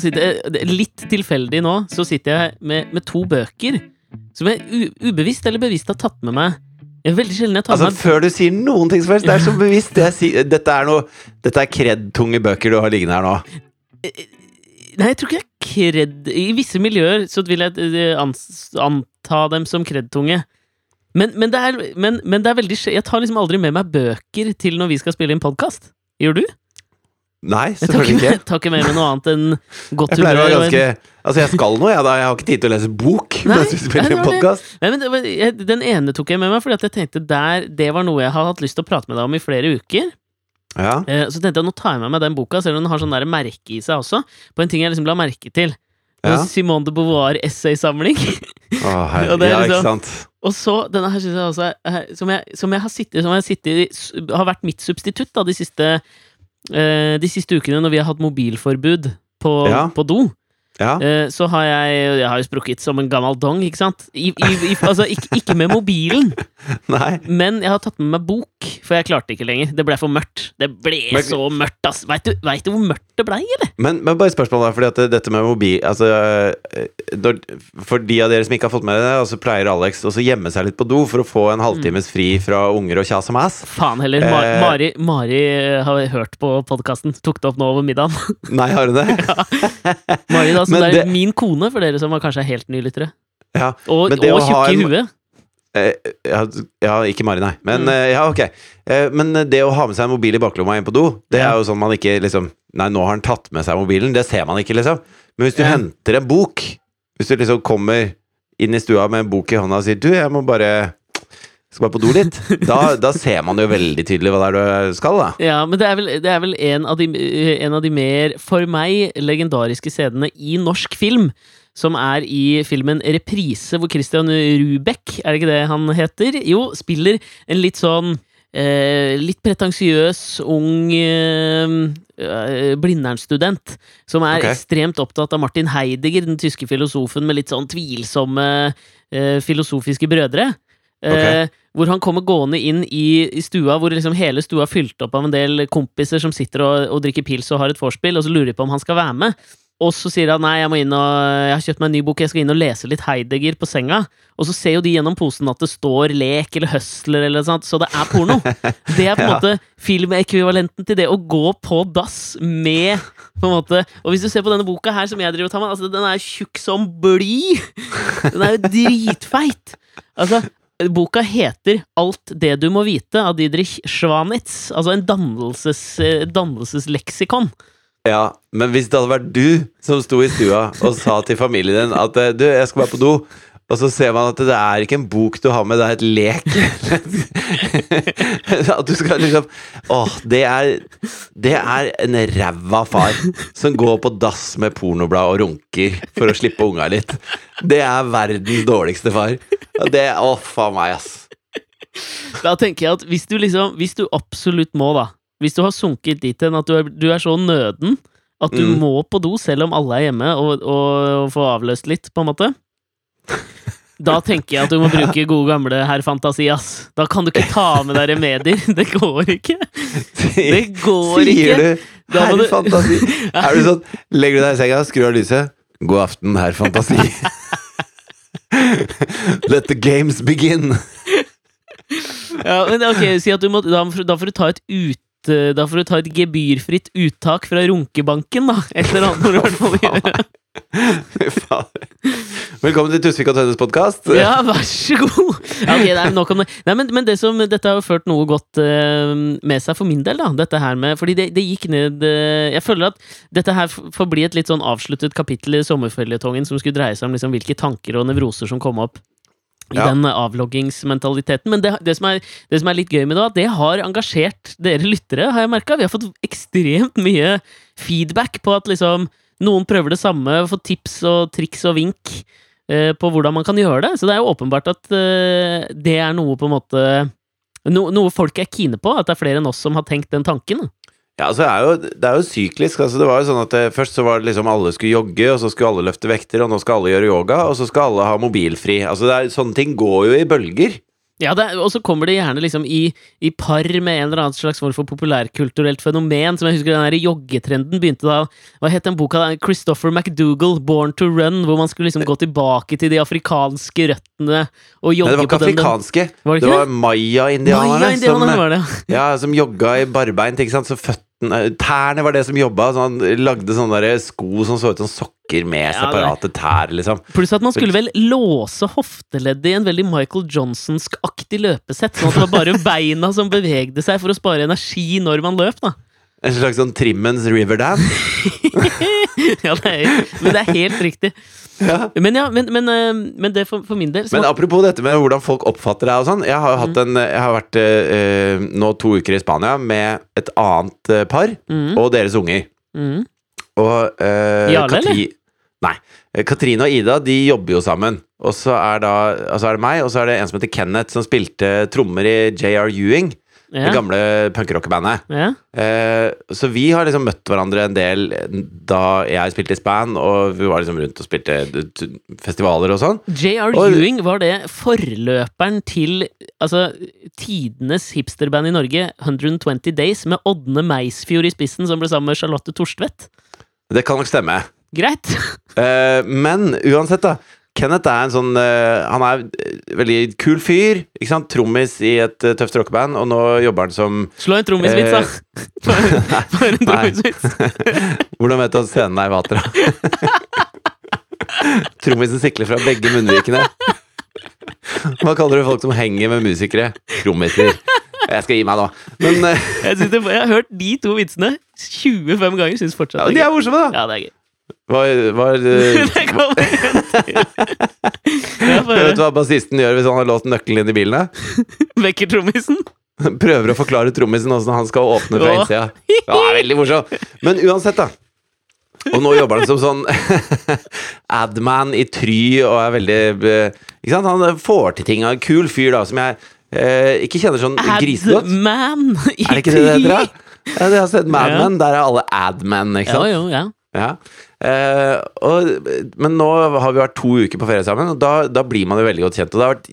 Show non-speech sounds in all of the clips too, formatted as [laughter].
jeg, er Litt tilfeldig nå, så sitter jeg med, med to bøker som jeg u, ubevisst eller bevisst har tatt med meg. Jeg er veldig sjelden jeg tar Altså, med meg før du sier noen ting som helst, det er så bevisst. Det jeg dette er noe Dette er kred-tunge bøker du har liggende her nå. Nei, jeg tror ikke det er kred I visse miljøer så vil jeg eh, anta dem som kredtunge. Men, men, det er, men, men det er veldig Jeg tar liksom aldri med meg bøker til når vi skal spille inn podkast. Gjør du? Nei, selvfølgelig ikke, Jeg [laughs] tar ikke med meg noe annet enn godt Jeg pleier å humør. være en- ganske Altså, jeg skal noe, jeg, da. Jeg har ikke tid til å lese bok Nei, mens vi spiller en podkast. Jeg, Den ene tok jeg med meg fordi at jeg tenkte der, det var noe jeg har hatt lyst til å prate med deg om i flere uker. Ja. Eh, så tenkte jeg nå tar jeg med meg den boka, selv om den har sånn merke i seg også. På en ting jeg liksom la merke til. Ja. Simone de Beauvoir essaysamling. Å, [laughs] herre, Ja, ikke liksom- sant. Og så denne her synes jeg også som, jeg, som jeg har sittet Som jeg har, sittet, har vært mitt substitutt da, de siste De siste ukene når vi har hatt mobilforbud på, Ja. på do. Ja. Eh, så har jeg Jeg har jo sprukket som en gammel dong, ikke sant? I, i, i, altså, ikke, ikke med mobilen, [laughs] Nei. men jeg har tatt med meg bok, for jeg klarte ikke lenger. Det ble for mørkt. Det ble Men- så mørkt, ass! Veit du, vet du hvor mørkt det blei, eller? Men, men bare spørsmål, da. Fordi at dette med mobil Altså, øh, For de av dere som ikke har fått med det, så pleier Alex å gjemme seg litt på do for å få en halvtimes fri fra unger og kjas og mas. Faen heller. Mar Eh. Mari, Mari har hørt på podkasten. Tok det opp nå over middagen. Nei, har du det? [laughs] Mari, da, som Men det er det- min kone, for dere som kanskje er helt nylyttere. Ja. Og, og tjukke i huet. Eh, ja, ja, ikke Mari, nei. Men Mm. eh, ja, ok. Eh, men det å ha med seg en mobil i baklomma inn på do, det Ja. er jo sånn man ikke liksom Nei, nå har han tatt med seg mobilen. Det ser man ikke, liksom. Men hvis du Ja. henter en bok Hvis du liksom kommer inn i stua med en bok i hånda og sier 'du, jeg må bare skal bare på do litt', da, da ser man jo veldig tydelig hva det er du skal, da. Ja, men det er vel, det er vel en, av de, en av de mer, for meg, legendariske scenene i norsk film. Som er i filmen Reprise, hvor Christian Rubek, er det ikke det han heter? Jo, spiller en litt sånn eh, litt pretensiøs, ung eh, Blindern-student. Som er okay. ekstremt opptatt av Martin Heidegger, den tyske filosofen med litt sånn tvilsomme eh, filosofiske brødre. Eh, Hvor han kommer gående inn i, i stua, hvor liksom hele stua er fylt opp av en del kompiser som sitter og, og drikker pils og har et vorspiel, og så lurer de på om han skal være med. Og så sier han nei, jeg må inn og Jeg har kjøpt meg en ny bok, jeg skal inn og lese litt Heidegger på senga. Og så ser jo de gjennom posen at det står lek eller høsler eller noe sånt, så det er porno. [laughs] Det er på en Ja. måte filmekvivalenten til det å gå på dass med på en måte Og hvis du ser på denne boka her som jeg driver og tar med, altså den er tjukk som bly! Den er jo dritfeit! Altså, boka heter Alt det du må vite av Didrich Schwanitz. Altså en dannelses, eh, dannelsesleksikon. Ja, Men hvis det hadde vært du som sto i stua og sa til familien din at eh, 'du, jeg skal være på do', og så ser man at det er ikke en bok du har med, det er et lek. [laughs] at du skal liksom Åh, det er Det er en ræva far som går på dass med pornoblad og runker for å slippe unga litt. Det er verdens dårligste far. Og det Å, faen meg, ass. Da tenker jeg at hvis du liksom Hvis du absolutt må, da Hvis du har sunket dit hen at du er, du er så nøden at du Mm. må på do selv om alle er hjemme, og, og, få avløst litt, på en måte Da tenker jeg at du må bruke gode gamle herr Fantasi, ass. Da kan du ikke ta med deg remedier. [laughs] Det går ikke. Det går ikke. Sier du Da herr fantasi? [laughs] Er du sånn Legger du deg i senga, skrur av lyset. God aften, herr fantasi. [laughs] Let the games begin. Ja, men ok, si at du må Da, da får du ta et ut da får du ta et gebyrfritt uttak fra runkebanken, da. Et eller annet må du gjøre. Velkommen til Tusvik og Tønnes podkast. Ja, vær så god! Ja, ok, det er nok om det. Nei, men, men det som, dette har jo ført noe godt uh, med seg for min del, da. Dette her med, fordi det, det gikk ned uh, Jeg føler at dette her får bli et litt sånn avsluttet kapittel i sommerføljetongen som skulle dreie seg om liksom hvilke tanker og nevroser som kom opp. I Ja. den avloggingsmentaliteten. Men det, det, som er, det som er litt gøy med det, at det har engasjert dere lyttere, har jeg merka. Vi har fått ekstremt mye feedback på at liksom noen prøver det samme, får tips og triks og vink eh, på hvordan man kan gjøre det. Så det er jo åpenbart at eh, det er noe på en måte no, Noe folk er kine på. At det er flere enn oss som har tenkt den tanken. Ja, altså, det, er jo, det er jo syklisk. Altså, det var jo sånn at det, Først så var det liksom alle skulle jogge, og så skulle alle løfte vekter, og nå skal alle gjøre yoga, og så skal alle ha mobilfri. Altså, er, Sånne ting går jo i bølger. Ja, det, og så kommer det gjerne liksom i, i par med en eller annen slags form for populærkulturelt fenomen. Som jeg husker den der joggetrenden begynte da Hva het den boka? Christopher McDougall, 'Born to Run', hvor man skulle liksom gå tilbake til de afrikanske røttene og jogge Nei, det var ikke afrikanske. Var det ikke Det var maya-indianerne maya som, var det. ja, som jogga i barbeint. Ikke sant? Så føttene Tærne var det som jobba. Så han lagde sånne sko som så ut som sokker med separate tær, liksom. Pluss at man skulle vel låse hofteleddet i en veldig Michael Johnsonsk-aktig løpesett. Sånn at det var bare beina som bevegde seg for å spare energi når man løp, da. En slags sånn Trimmens Riverdance. [laughs] ja, det er, men det er helt riktig. Ja. Men ja, men, men, eh, men det for, for min del Men apropos dette med hvordan folk oppfatter deg og sånn. Jeg har, hatt en, jeg har vært eh, nå to uker i Spania med et annet par mm, og deres unger. mm. Og eh, Jarle, Katri Nei. Katrine og Ida de jobber jo sammen. Og så er, da, altså er det meg, og så er det en som heter Kenneth, som spilte trommer i JR Ewing. Det gamle punkrockebandet. ja. Eh, så vi har liksom møtt hverandre en del da jeg spilte i Span, og vi var liksom rundt og spilte festivaler og sånn. J.R. Ewing, var det forløperen til altså, tidenes hipsterband i Norge, 120 Days, med Ådne Meisfjord i spissen, som ble sammen med Charlotte Torstvedt? Det kan nok stemme. Greit. Eh, men uansett, da. Kenneth er en sånn uh, Han er en veldig kul fyr. Ikke sant? Trommis i et uh, tøft rockeband, og nå jobber han som Slå en trommisvits, da. [laughs] Uh, for en [laughs] [laughs] trommisvits. Hvordan vet du at scenen er i Vatra? Trommisen sikler fra begge munnvikene. Hva kaller du folk som henger med musikere? Trommiser. Jeg skal gi meg nå. Men eh, Jeg, jeg har hørt de to vitsene 25 ganger. Synes fortsatt ja, de er morsomme, da. Ja, det er gøy. Hva, hva, Det [laughs] en til. [laughs] Vet du hva bassisten gjør hvis han har låst nøkkelen inn i bilen? [laughs] Vekker trommisen. Prøver å forklare trommisen åssen han skal åpne fra innsida. Ja, veldig morsomt. Men uansett, da. Og nå jobber han som sånn adman i Try og er veldig eh, Ikke sant? Han får til ting. Kul fyr, da, som jeg eh, ikke kjenner sånn grisegodt. Adman i Try? Er det ikke det det heter? da? Ja, jeg har sett Mad Ja. Men. Der er alle admen, ikke sant? jo, ja. Ja. Eh, og, men nå har vi vært to uker på ferie sammen, og da, da blir man jo veldig godt kjent. Og det har vært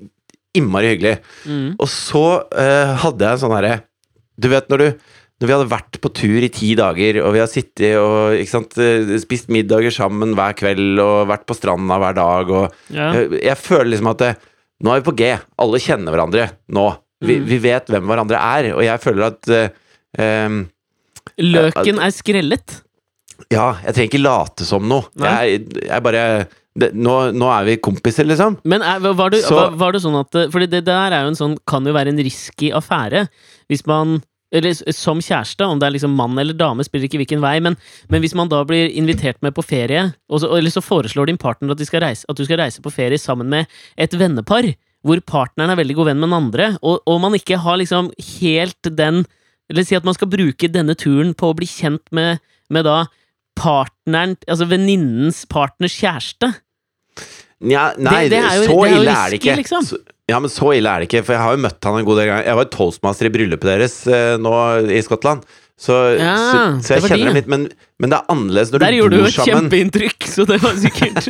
innmari hyggelig. Mm. Og så eh, hadde jeg en sånn herre Du vet når du når vi hadde vært på tur i ti dager, og vi har sittet og ikke sant, eh, spist middager sammen hver kveld og vært på stranda hver dag og ja. jeg, jeg føler liksom at det, nå er vi på G. Alle kjenner hverandre nå. Vi, Mm. vi vet hvem hverandre er, og jeg føler at eh, em, Løken er skrellet. Ja, jeg trenger ikke late som noe. Jeg, jeg bare det, nå, nå er vi kompiser, liksom. Men er, var, det, Så- var, var det sånn at Fordi det der er jo en sånn kan jo være en risky affære. Hvis man eller som kjæreste, om det er liksom mann eller dame, spiller ikke hvilken vei, men, men hvis man da blir invitert med på ferie, og så, eller så foreslår din partner at, de skal reise, at du skal reise på ferie sammen med et vennepar, hvor partneren er veldig god venn med den andre, og, og man ikke har liksom helt den Eller si at man skal bruke denne turen på å bli kjent med, med da partneren Altså venninnens partners kjæreste. Nja, nei, Det- det jo- så det ille er det ikke. liksom. Så, ja, men så ille er det ikke, for jeg har jo møtt han en god del ganger. Jeg var jo toastmaster i bryllupet deres eh, nå i Skottland. Så, Ja, så, så jeg kjenner dem litt, men, men det er annerledes når Der du gjorde du et sammen. kjempeinntrykk, så det var sikkert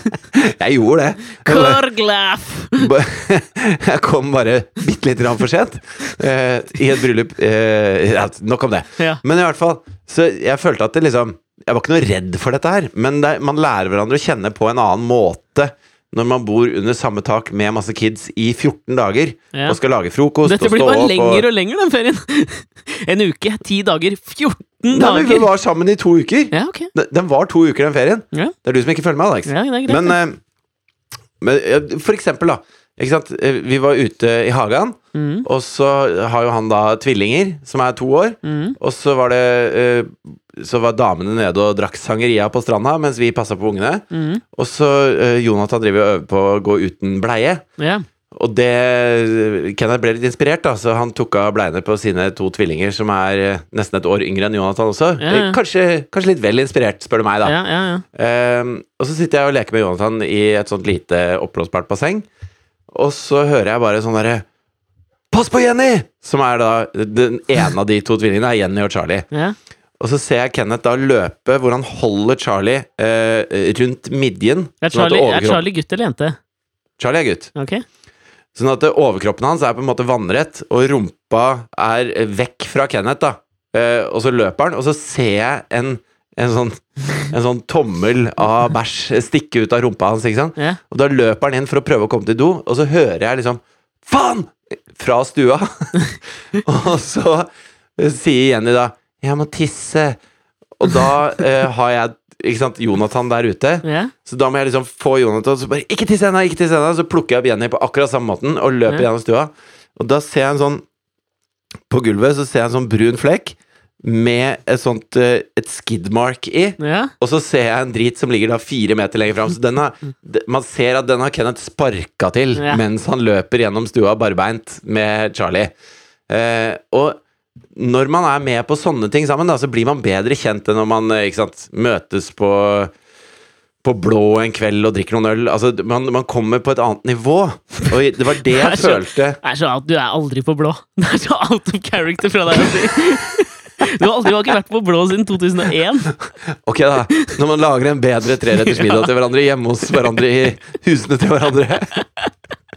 [laughs] Jeg gjorde det. [laughs] Jeg! [laughs] Jeg kom bare bitte lite grann for sent eh, i et bryllup. Eh, nok om det. Ja. Men i hvert fall, så jeg følte at det liksom Jeg var ikke noe redd for dette her, men det, man lærer hverandre å kjenne på en annen måte når man bor under samme tak med masse kids i 14 dager Ja. og skal lage frokost Dette og blir bare lenger og og lenger, den ferien. [laughs] En uke, ti dager, 14 Nei, men Vi var sammen i to uker! Ja, ok. Den- var to uker, den ferien. Ja, Det er du som ikke følger med, Alex. ja. Men, eh, men for eksempel, da. Ikke sant? Eh, Vi var ute i hagen, mm, og så har jo han da tvillinger, som er to år. mm. Og så var det eh, Så var damene nede og drakk sangeria på stranda mens vi passa på ungene. Mm. Og så eh, Jonathan driver og øver på å gå uten bleie. Yeah. Og det Kenneth ble litt inspirert, da, så han tok av bleiene på sine to tvillinger, som er nesten et år yngre enn Jonathan også. Ja, ja. Kanskje, kanskje litt vel inspirert, spør du meg, da. Ja, ja, ja. Ehm, og så sitter jeg og leker med Jonathan i et sånt lite oppblåsbart basseng, og så hører jeg bare sånn derre Pass på Jenny! Som er da Den ene av de to tvillingene er Jenny og Charlie. ja. Og så ser jeg Kenneth da løpe hvor han holder Charlie eh, rundt midjen. Er, sånn Charlie, er Charlie gutt eller jente? Charlie er gutt. Okay. Sånn at eh, overkroppen hans er på en måte vannrett, og rumpa er vekk fra Kenneth, da. Eh, og så løper han, og så ser jeg en, en, sånn, en sånn tommel av bæsj stikke ut av rumpa hans, ikke sant. Ja. Og da løper han inn for å prøve å komme til do, og så hører jeg liksom Faen! Fra stua. [laughs] og så sier Jenny da 'Jeg må tisse'. Og da eh, har jeg ikke sant, Jonathan der ute. yeah. Så da må jeg liksom få Jonathan Så bare 'Ikke tiss ennå!' ikke tiss ennå Så plukker jeg opp Jenny på akkurat samme måten og løper yeah. gjennom stua. Og da ser jeg en sånn På gulvet så ser jeg en sånn brun flekk med et sånt eh, Et skidmark i. ja. Og så ser jeg en drit som ligger da fire meter lenger fram. Så den har, man ser at den har Kenneth sparka til Ja. mens han løper gjennom stua barbeint med Charlie. Eh, og når man er med på sånne ting sammen, da, så blir man bedre kjent enn når man eh, sant, møtes på på blå en kveld og drikker noen øl. Altså, man, man kommer på et annet nivå. Og det var det [laughs] Det jeg så- følte. Det er så at du er aldri på blå. [laughs] Det er så out of character fra deg å si. Du har aldri du har ikke vært på blå siden 2001. Ok, da. Når man lager en bedre treretters middag til hverandre hjemme hos hverandre i husene til hverandre.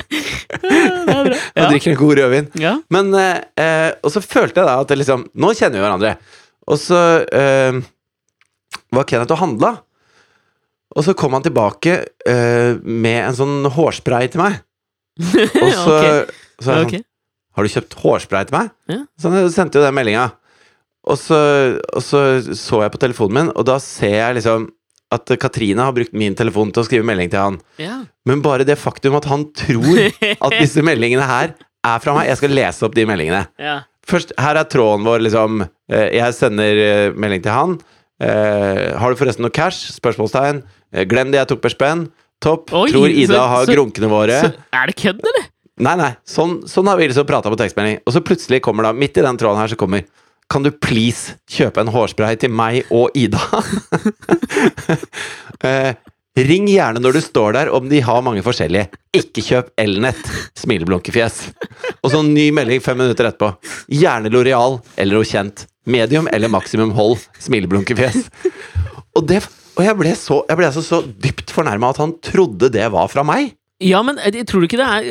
Det er bra. Og drikker en god rødvin. Ja. Men eh, eh, Og så følte jeg da at liksom Nå kjenner vi hverandre. Og så eh, var Kenneth og handla. Og så kom han tilbake eh, med en sånn hårspray til meg. [laughs] Og så, okay. så er Ok. sånn Har du kjøpt hårspray til meg? Ja. Så han sendte jo den meldinga. Og så, og så så jeg på telefonen min, og da ser jeg liksom at Katrine har brukt min telefon til å skrive melding til han. Ja. Men bare det faktum at han tror at [laughs] disse meldingene her er fra meg Jeg skal lese opp de meldingene. Ja. Først, her er tråden vår, liksom. Eh, Jeg sender eh, melding til han. Eh, har du forresten noe cash? Spørsmålstegn. Glem det, jeg tok per spenn. Topp. Oi, Tror Ida så- har så- grunkene våre. Så, er det kødd, eller? Nei, nei. Sånn, sånn har vi liksom prata på tekstmelding. Og så plutselig kommer da, midt i den tråden her, så kommer Kan du please kjøpe en hårspray til meg og Ida? [laughs] eh, ring gjerne når du står der, om de har mange forskjellige. Ikke kjøp Elnett. Smileblunkefjes. Og så en ny melding fem minutter etterpå. Gjerne Loreal eller noe kjent. Medium eller maksimum hold. Smileblunkefjes. Og, det, og jeg ble, så, jeg ble altså så dypt fornærma at han trodde det var fra meg. Ja, men jeg tror ikke det er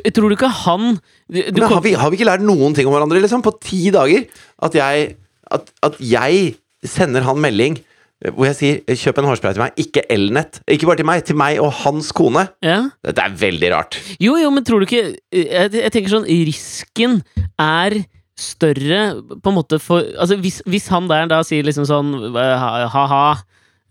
Jeg Tror ikke han du, du Men har vi, har vi ikke lært noen ting om hverandre liksom, på ti dager? At jeg, at, at jeg sender han melding eh, hvor jeg sier 'kjøp en hårspray til meg', ikke Elnett. Ikke bare til meg, til meg og hans kone. ja. Dette er veldig rart. Jo, jo, men tror du ikke Jeg, jeg tenker sånn Risken er større på en måte for Altså, hvis, hvis han der da sier liksom sånn eh, ha-ha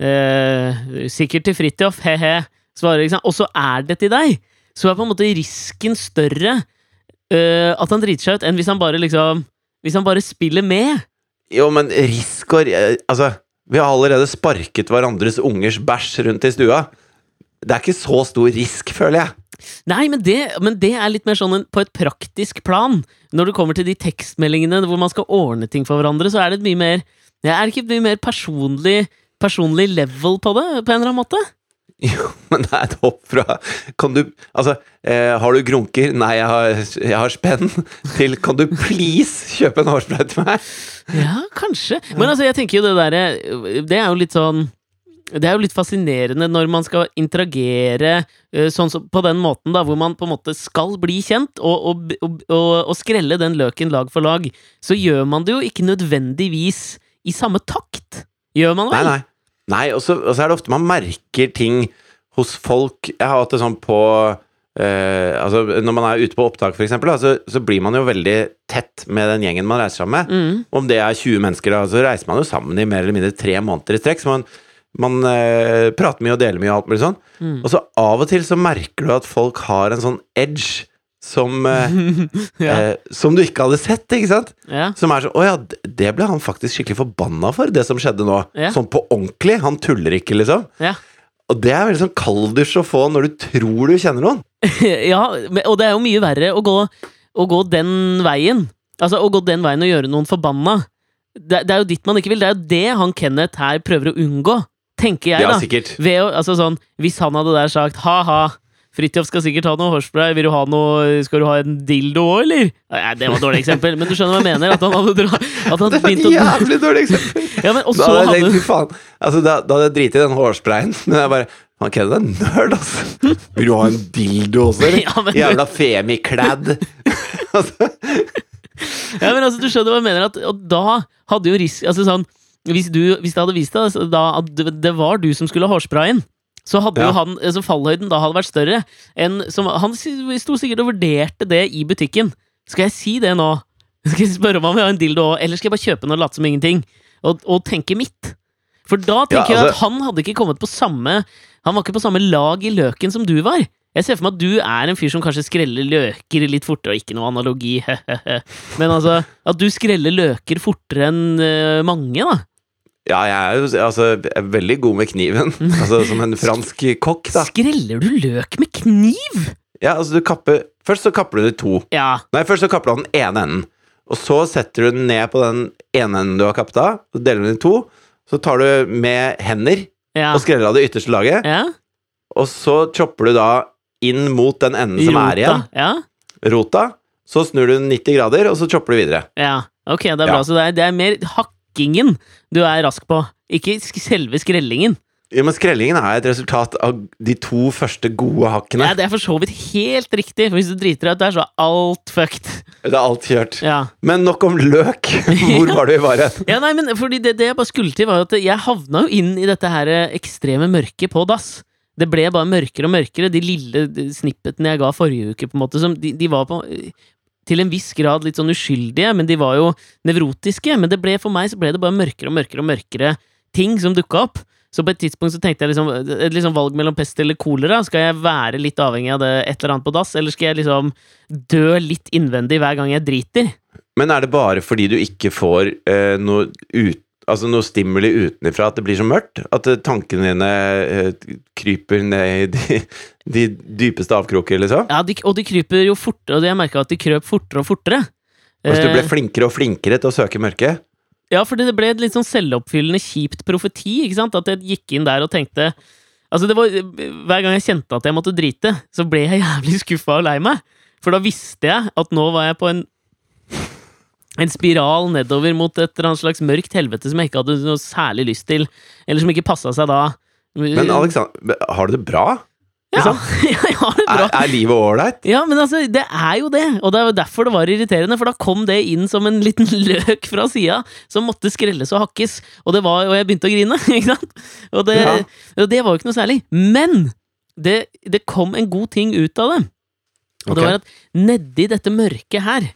eh, Sikkert til Fridtjof, he-he, svarer, ikke sant, og så er det til deg, så er på en måte risken større uh, at han driter seg ut, enn hvis han bare liksom Hvis han bare spiller med. Jo, men risk og eh, Altså, vi har allerede sparket hverandres ungers bæsj rundt i stua. Det er ikke så stor risk, føler jeg. Nei, men det, men det er litt mer sånn en, på et praktisk plan. Når det kommer til de tekstmeldingene hvor man skal ordne ting for hverandre, så er det et mye mer det Er ikke et mye mer personlig, personlig level på det, på en eller annen måte? [laughs] Jo, men det er et hopp fra Kan du Altså, eh, har du grunker? Nei, jeg har, jeg har spenn. Til kan du please kjøpe en hårspray til meg? [laughs] Ja, kanskje. Men altså, jeg tenker jo det derre Det er jo litt sånn det er jo litt fascinerende når man skal interagere eh, sånn som, på den måten, da, hvor man på en måte skal bli kjent, og, og, og, og, og skrelle den løken lag for lag. Så gjør man det jo ikke nødvendigvis i samme takt. Gjør man vel? nei. Nei, så og så er det ofte man merker ting hos folk Jeg har hatt det sånn på eh, Altså, når man er ute på opptak, for eksempel, så, så blir man jo veldig tett med den gjengen man reiser sammen med. Mm. Om det er 20 mennesker, da, så reiser man jo sammen i mer eller mindre tre måneder i strekk. Så man, man eh, prater mye og deler mye og alt mulig sånn. Mm. Og så av og til så merker du at folk har en sånn edge som eh, [laughs] Ja. eh, Som du ikke hadde sett, ikke sant? ja. Som er sånn Å ja, det ble han faktisk skikkelig forbanna for, det som skjedde nå. Ja. Sånn på ordentlig. Han tuller ikke, liksom. Ja. Og det er veldig sånn kalddusj å få når du tror du kjenner noen. [laughs] ja, og det er jo mye verre å gå, å gå den veien. Altså, å gå den veien og gjøre noen forbanna. Det, det er jo ditt man ikke vil. Det er jo det han Kenneth her prøver å unngå, tenker jeg, Ja, da. sikkert. Ved å, altså sånn, hvis han hadde der sagt ha-ha, Fridtjof skal sikkert ha noe hårspray, vil du ha noe, skal du ha en dildo òg, eller? Nei, det var et dårlig eksempel, men du skjønner hva jeg mener? At han hadde dra, at han Det var et jævlig dårlig eksempel. [laughs] ja, men, Da hadde jeg hadde tenkt, fy faen. Altså, da, da hadde jeg driti i den hårsprayen. [laughs] Men jeg bare Han Kenneth er nerd, altså. Vil du ha en dildo også, eller? [laughs] Ja, men- Jævla femiklad. altså, Ja, men altså, du skjønner hva jeg mener, at, og da hadde jo risk Altså sånn hvis, du, hvis det hadde vist deg da, at det det var du som skulle ha hårsprayen, så hadde Ja. jo han så fallhøyden da hadde vært større enn som Han sto sikkert og vurderte det i butikken. Skal jeg si det nå? [laughs] Skal jeg spørre om han vil ha en dildo òg, eller skal jeg bare kjøpe den og late som ingenting? Og, og tenke mitt? For da tenker jeg altså- at han hadde ikke kommet på samme Han var ikke på samme lag i løken som du var. Jeg ser for meg at du er en fyr som kanskje skreller løker litt fortere, og ikke noe analogi, [laughs] men altså At du skreller løker fortere enn eh, mange, da. Ja, jeg er jo altså, jeg er veldig god med kniven. [laughs] Altså, som en fransk kokk, da. Skreller du løk med kniv?! Ja, altså, du kapper Først så kapper du det i to. Ja. Nei, først så kapper du av den ene enden. Og så setter du den ned på den ene enden du har kappet av. Så deler du den i to. Så tar du med hender Ja. og skreller av det ytterste laget. ja. Og så chopper du da inn mot den enden som er igjen. Ja. Rota. Så snur du den 90 grader, og så chopper du videre. ja. Ok, det er bra. Så det er, det er mer hakkingen du er rask på, ikke selve skrellingen. Ja, men skrellingen er et resultat av de to første gode hakkene. Ja, det er for så vidt helt riktig, for hvis du driter deg ut der, så er alt fucked. Det er alt kjørt. Ja. Men nok om løk. [laughs] Hvor var du i varet? Ja, nei, men fordi det, det jeg bare skulle til, var at jeg havna jo inn i dette her eh, ekstreme mørket på dass. Det ble bare mørkere og mørkere. De lille snippetene jeg ga forrige uke, på en måte, som, de, de var på til en viss grad litt sånn uskyldige, men de var jo nevrotiske. Men det ble for meg så ble det bare mørkere og mørkere og mørkere ting som dukka opp. Så på et tidspunkt så tenkte jeg liksom et liksom valg mellom pest eller kolera. Skal jeg være litt avhengig av det et eller annet på dass, eller skal jeg liksom dø litt innvendig hver gang jeg driter? Men er det bare fordi du ikke får eh, noe, ut, altså noe stimuli utenfra at det blir så mørkt? At eh, tankene dine eh, kryper ned i de, [laughs] de dypeste avkroker, liksom? Ja, de, og de kryper jo fortere, og jeg merka at de krøp fortere og fortere. Hvis du ble Eh, flinkere og flinkere til å søke mørket? ja, fordi det ble et litt sånn selvoppfyllende kjipt profeti, ikke sant? At jeg gikk inn der og tenkte Altså, det var Hver gang jeg kjente at jeg måtte drite, så ble jeg [laughs] jævlig skuffa og lei meg. For da visste jeg at nå var jeg på en en spiral nedover mot et eller annet slags mørkt helvete som jeg ikke hadde noe særlig lyst til, eller som ikke passa seg da. Men Alexander, har du det bra? ja, liksom? [laughs] jeg har det bra. Er, er livet ålreit? Ja, men altså, det er jo det, og det er jo derfor det var irriterende, for da kom det inn som en liten [laughs] løk fra sida, som måtte skrelles og hakkes, og, det var, og jeg begynte å grine, [laughs] ikke sant? Og det, Ja. og det var jo ikke noe særlig. Men det, det kom en god ting ut av det, og okay. det var at nedi dette mørket her,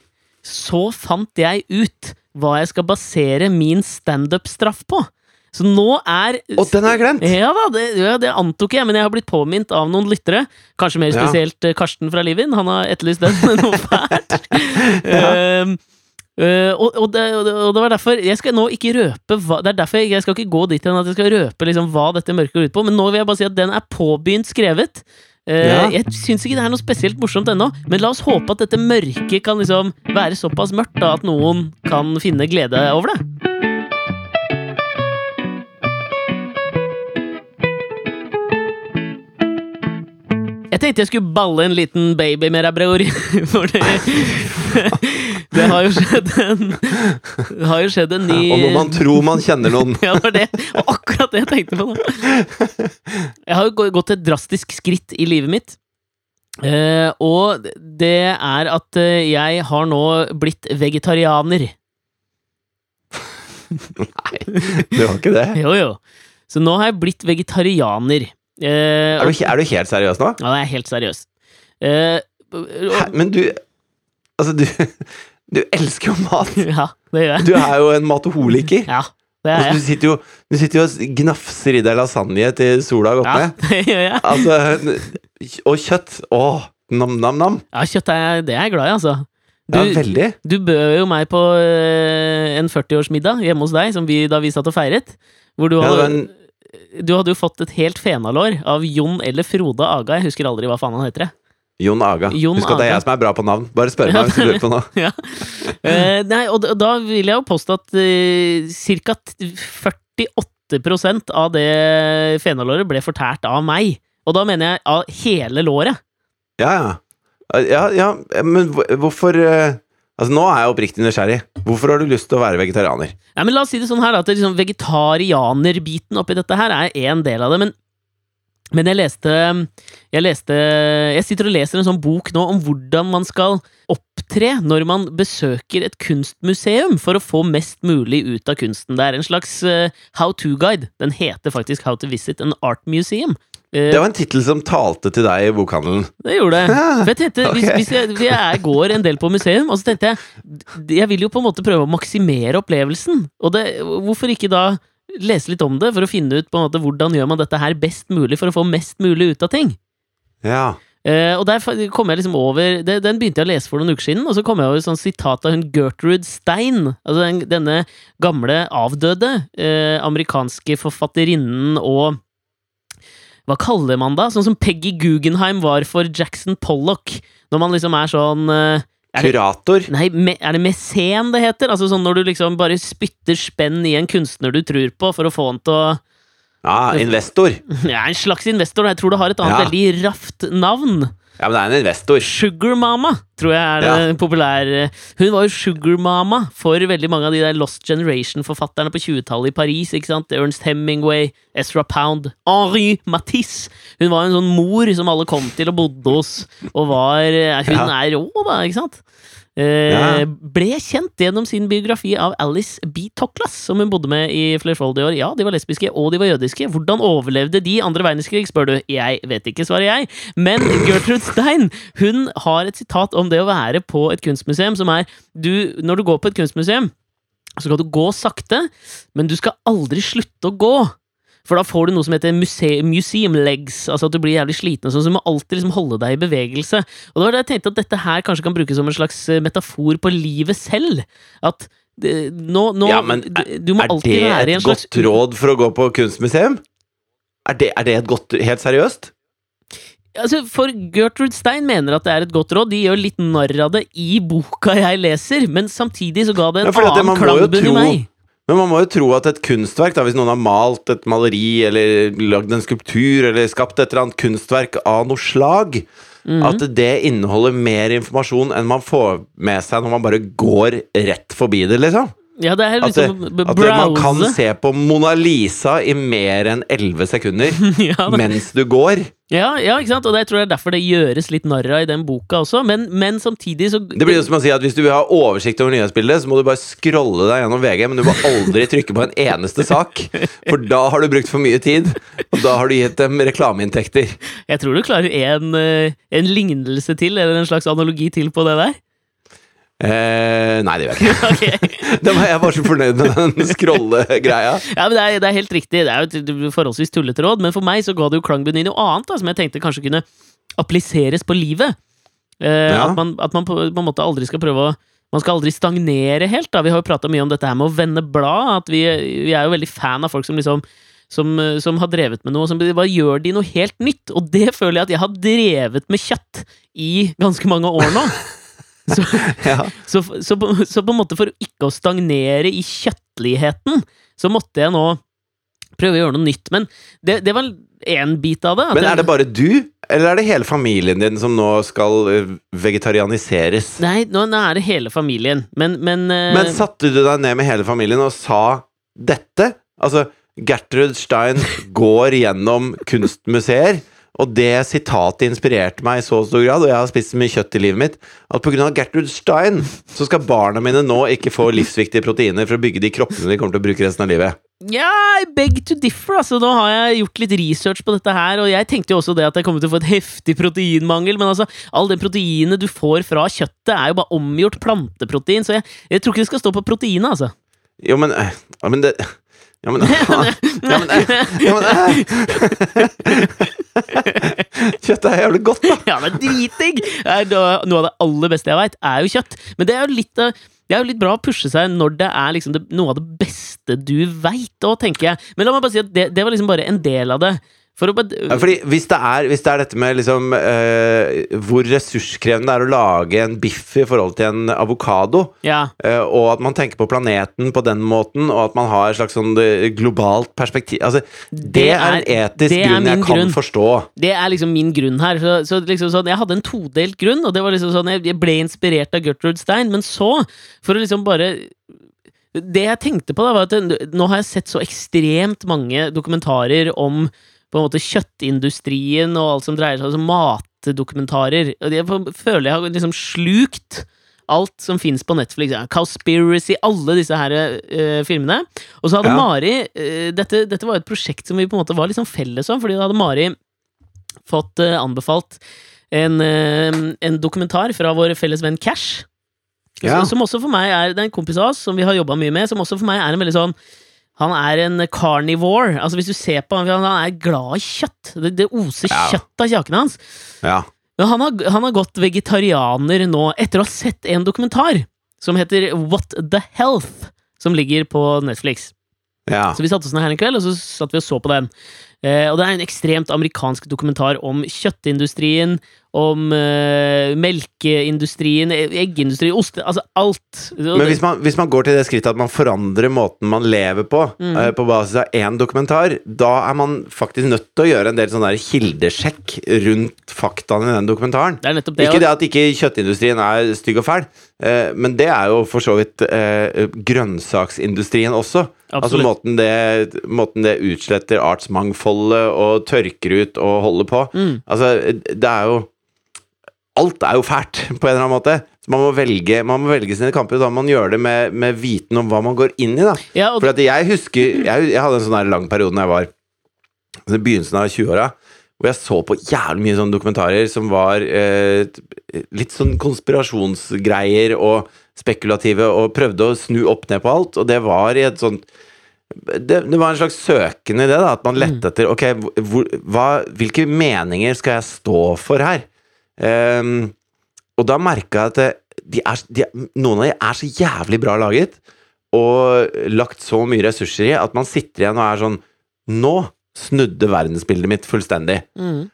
så fant jeg ut hva jeg skal basere min standup-straff på. Så nå er Å, den har jeg glemt! ja da, det, ja, det antok jeg, men jeg har blitt påminnet av noen lyttere. Kanskje mer spesielt ja. Karsten fra Livin. Han har etterlyst den noe fælt. [laughs] [laughs] ja. eh, og, og, det, og det- og det var derfor Jeg skal nå ikke røpe hva Det er derfor jeg, jeg skal ikke gå dit hen at jeg skal røpe liksom hva dette mørket går ut på, men nå vil jeg bare si at den er påbegynt skrevet. Eh, Ja. Jeg syns ikke det er noe spesielt morsomt ennå, men la oss håpe at dette mørket kan liksom være såpass mørkt da at noen kan finne glede over det. Jeg tenkte jeg skulle balle en liten baby med deg, bror. For det, [laughs] det har jo skjedd en har jo skjedd en ny Og når man tror man kjenner noen. [laughs] Ja, det var det. Og akkurat det jeg tenkte på nå. Jeg har jo gått et drastisk skritt i livet mitt. Eh, og det er at eh, jeg har nå blitt vegetarianer. Nei, Du har ikke det? Jo, jo. Så nå har jeg blitt vegetarianer. Eh, Er du, er du helt seriøs nå? Ja, jeg er helt seriøs. Eh, Hæ? Men du Altså, du Du elsker jo mat! [laughs] ja, det gjør jeg. Du er jo en matoholiker. Ja, det er jeg. du sitter jo Du sitter jo og gnafser i deg lasagne til sola har gått Ja, ned. [laughs] det gjør jeg. Altså, og kjøtt. Åh, nam-nam-nam. Ja, kjøtt er jeg, det er jeg glad i, altså. Du, Ja, veldig. du bød jo meg på eh, en 40-årsmiddag hjemme hos deg, som vi, da vi satt og feiret. Hvor du Ja, hadde, en du hadde jo fått et helt fenalår av Jon eller Frode Aga. Jeg husker aldri hva faen han heter. jeg. Jon Aga. Jon Husk at det er jeg som er bra på navn. Bare spør [laughs] meg hvis du lurer på noe. [laughs] Ja. uh, nei, og da, vil jeg jo påstå at uh, ca. 48% av det fenalåret ble fortært av meg. Og da mener jeg av hele låret. Ja, ja. Ja, ja, men hvorfor uh, Altså, nå er jeg oppriktig nysgjerrig. Hvorfor har du lyst til å være vegetarianer? Ja, men La oss si det sånn her at det liksom vegetarianerbiten oppi dette her er én del av det. Men Men jeg leste, jeg leste Jeg sitter og leser en sånn bok nå om hvordan man skal opptre når man besøker et kunstmuseum for å få mest mulig ut av kunsten. Det er en slags uh, how to-guide. Den heter faktisk How to visit an art museum. Uh, det var en tittel som talte til deg i bokhandelen. Det gjorde det. [laughs] For jeg tenkte, hvis, hvis, jeg, jeg, går en del på museum, og så tenkte jeg Jeg vil jo på en måte prøve å maksimere opplevelsen. Og det, hvorfor ikke da lese litt om det for å finne ut på en måte hvordan gjør man dette her best mulig for å få mest mulig ut av ting. Ja. Uh, og der kom jeg liksom over det, Den begynte jeg å lese for noen uker siden, og så kom jeg over et sånt sitat av hun Gertrude Stein. Altså den, denne gamle, avdøde uh, amerikanske forfatterinnen og Hva kaller man da? Sånn som Peggy Guggenheim var for Jackson Pollock. Når man liksom er sånn uh, Kurator? Nei, er det mesen det heter? Altså sånn Når du liksom bare spytter spenn i en kunstner du tror på, for å få han til å Ja, investor. [laughs] Ja, en slags investor. Jeg tror det har et annet ja. veldig raft navn. Ja, men det er en investor. Sugar Mama, tror jeg er ja. populær Hun var jo Sugar Mama for veldig mange av de der Lost Generation-forfatterne på 20-tallet i Paris. ikke sant? Ernst Hemingway, Ezra Pound, Henri Matisse. Hun var en sånn mor som alle kom til og bodde hos, og var Hun ja. er rå, da, ikke sant? Eh, ja. Ble kjent gjennom sin biografi av Alice B. Toklas, som hun bodde med i flerfoldige år. Ja, de var lesbiske, og de var jødiske. Hvordan overlevde de andre verdenskrig, spør du? Jeg vet ikke, svarer jeg. Men Gertrude Stein hun har et sitat om det å være på et kunstmuseum som er du, Når du går på et kunstmuseum, så skal du gå sakte, men du skal aldri slutte å gå. For da får du noe som heter museum legs, altså at du blir jævlig sliten, og sånn, så du må alltid liksom holde deg i bevegelse. Og det var da jeg tenkte at dette her kanskje kan brukes som en slags eh, metafor på livet selv. At nå, nå ja, men er, du må alltid være i en slags Er det et godt råd for å gå på kunstmuseum? Er det, er det et godt Helt seriøst? Altså, for Gertrude Stein mener at det er et godt råd. De gjør litt narr av det i boka jeg leser, men samtidig så ga det en ja, annen klangbunn i meg. Men man må jo tro at et kunstverk, da, hvis noen har malt et maleri eller lagd en skulptur eller skapt et eller annet kunstverk av noe slag, mm -hmm. at det inneholder mer informasjon enn man får med seg når man bare går rett forbi det, liksom. Ja, det er liksom at, det, at det, man kan se på Mona Lisa i mer enn elleve sekunder [laughs] ja, mens du går. Ja, ja, ikke sant? og det, jeg tror det er derfor det gjøres litt narr av i den boka også, men, men, samtidig så Det blir jo som å si at hvis du vil ha oversikt over nyhetsbildet, så må du bare scrolle deg gjennom VG, men du må aldri trykke på en eneste sak, for da har du brukt for mye tid, og da har du gitt dem reklameinntekter. Jeg tror du klarer en, eh, en lignelse til, eller en slags analogi til på det der. Eh, nei, det gjør jeg ikke. [laughs] okay. [laughs] da var jeg bare så fornøyd med den [laughs] scrolle-greia. Ja, men det er, det er, helt riktig. Det er jo et forholdsvis tullete råd, men for meg så ga det jo klangbunn i noe annet da, som jeg tenkte kanskje kunne appliseres på livet. Eh, ja. At man, at man på, på, en måte aldri skal prøve å Man skal aldri stagnere helt. da Vi har jo prata mye om dette her med å vende blad. At vi, vi, er jo veldig fan av folk som liksom som, som, har drevet med noe, som bare gjør de noe helt nytt. Og det føler jeg at jeg har drevet med kjøtt i ganske mange år nå. Så, [laughs] ja. så, så, på, så, på, en måte for ikke å stagnere i kjøttligheten, så måtte jeg nå prøve å gjøre noe nytt. Men det, det var én bit av det. Men er det bare du, eller er det hele familien din som nå skal eh, vegetarianiseres? Nei, nå, nå er det hele familien, men Men, uh... men satte du deg ned med hele familien og sa dette? Altså, Gertrud Stein går gjennom kunstmuseer. Og det sitatet inspirerte meg i så stor grad, og jeg har spist så mye kjøtt i livet mitt, at pga. Gertrud Stein så skal barna mine nå ikke få livsviktige proteiner for å bygge de kroppene de kommer til å bruke resten av livet. Ja, I beg to differ. altså Nå har jeg gjort litt research på dette her, og jeg tenkte jo også det at jeg kommer til å få et heftig proteinmangel, men altså, all det proteinet du får fra kjøttet, er jo bare omgjort planteprotein, så jeg, jeg tror ikke det skal stå på proteinet, altså. Jo, men, eh, men det ja, men, [laughs] ja, men, [laughs] ja, men [laughs] Kjøtt er jævlig godt, da! Ja, men dritdigg! Noe av det aller beste jeg veit, er jo kjøtt. Men det er jo litt, det er jo litt bra å pushe seg når det er liksom det, noe av det beste du veit òg, tenker jeg. Men la meg bare si at det, det var liksom bare en del av det. For ja, fordi hvis det, er, hvis det er dette med liksom uh, hvor ressurskrevende det er å lage en biff i forhold til en avokado, ja. uh, og at man tenker på planeten på den måten, og at man har et slags sånn eh, globalt perspektiv altså, det, det, er en etisk grunn jeg kan grunn. forstå. Det er liksom min grunn her. Så, så liksom sånn, jeg hadde en todelt grunn, og det var liksom sånn jeg ble inspirert av Gertrude Stein, men så, for å liksom bare det jeg tenkte på, da var at nå har jeg sett så ekstremt mange dokumentarer om på en måte kjøttindustrien og alt som dreier seg om matdokumentarer. Og Jeg føler jeg har liksom slukt alt som fins på Netflix. Ja. Cowspiracy, alle disse her uh, filmene. Og så hadde Ja. Mari uh, dette, dette var et prosjekt som vi på en måte var liksom felles om, fordi da hadde Mari fått uh, anbefalt en, en dokumentar fra vår felles venn Cash. Ja. Som, som også for meg er Det er en kompis av oss som vi har jobba mye med, som også for meg er en veldig sånn han er en carnivore. Altså Hvis du ser på han, han er glad i kjøtt. Det, det oser Ja. kjøtt av kjaken hans. Ja. Men han har, han har gått vegetarianer nå, etter å ha sett en dokumentar som heter What the Health, som ligger på Netflix. ja. Så vi satte oss ned her en kveld, og så satt vi og så på den. Eh, og det er en ekstremt amerikansk dokumentar om kjøttindustrien, om uh, melkeindustrien, eggindustrien, eggindustri, ost Altså alt. Men hvis man, hvis man går til det skrittet at man forandrer måten man lever på, Mm. uh, på basis av én dokumentar, da er man faktisk nødt til å gjøre en del sånn kildesjekk rundt faktaene i den dokumentaren. det det. Ikke det at ikke kjøttindustrien er stygg og fæl, uh, men det er jo for så vidt grønnsaksindustrien også. Altså måten det, måten det utsletter artsmangfoldet og tørker ut og holder på. Mm. Altså, det er jo Alt er jo fælt, [laughs] på en eller annen måte. Så man må velge, man må velge sine kamper, og da må man gjøre det med, med viten om hva man går inn i. da Ja, For jeg husker Jeg, jeg hadde en sånn her lang periode når jeg var altså i begynnelsen av 20-åra, hvor jeg så på jævlig mye sånne dokumentarer som var eh, litt sånn konspirasjonsgreier og spekulative, og prøvde å snu opp ned på alt, og det var i et sånt det, det var en slags søken i det, da, at man lette etter Ok, hvor, hva, hvilke meninger skal jeg stå for her? Ehm, og da merka jeg at de er, de, noen av de er så jævlig bra laget, og lagt så mye ressurser i, at man sitter igjen og er sånn Nå snudde verdensbildet mitt fullstendig. mm.